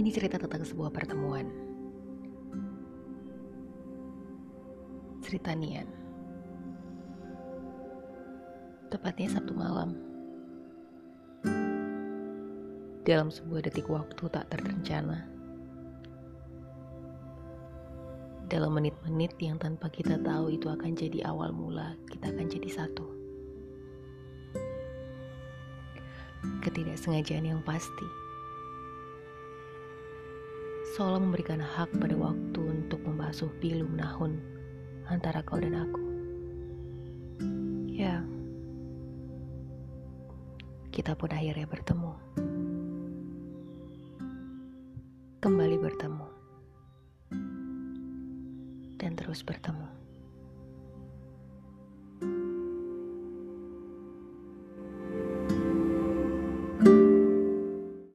Ini cerita tentang sebuah pertemuan. Cerita Nian. Tepatnya Sabtu malam. Dalam sebuah detik waktu tak terencana. Dalam menit-menit yang tanpa kita tahu itu akan jadi awal mula, kita akan jadi satu. Ketidaksengajaan yang pasti seolah memberikan hak pada waktu untuk membasuh pilu menahun antara kau dan aku. Ya, kita pun akhirnya bertemu. Kembali bertemu. Dan terus bertemu.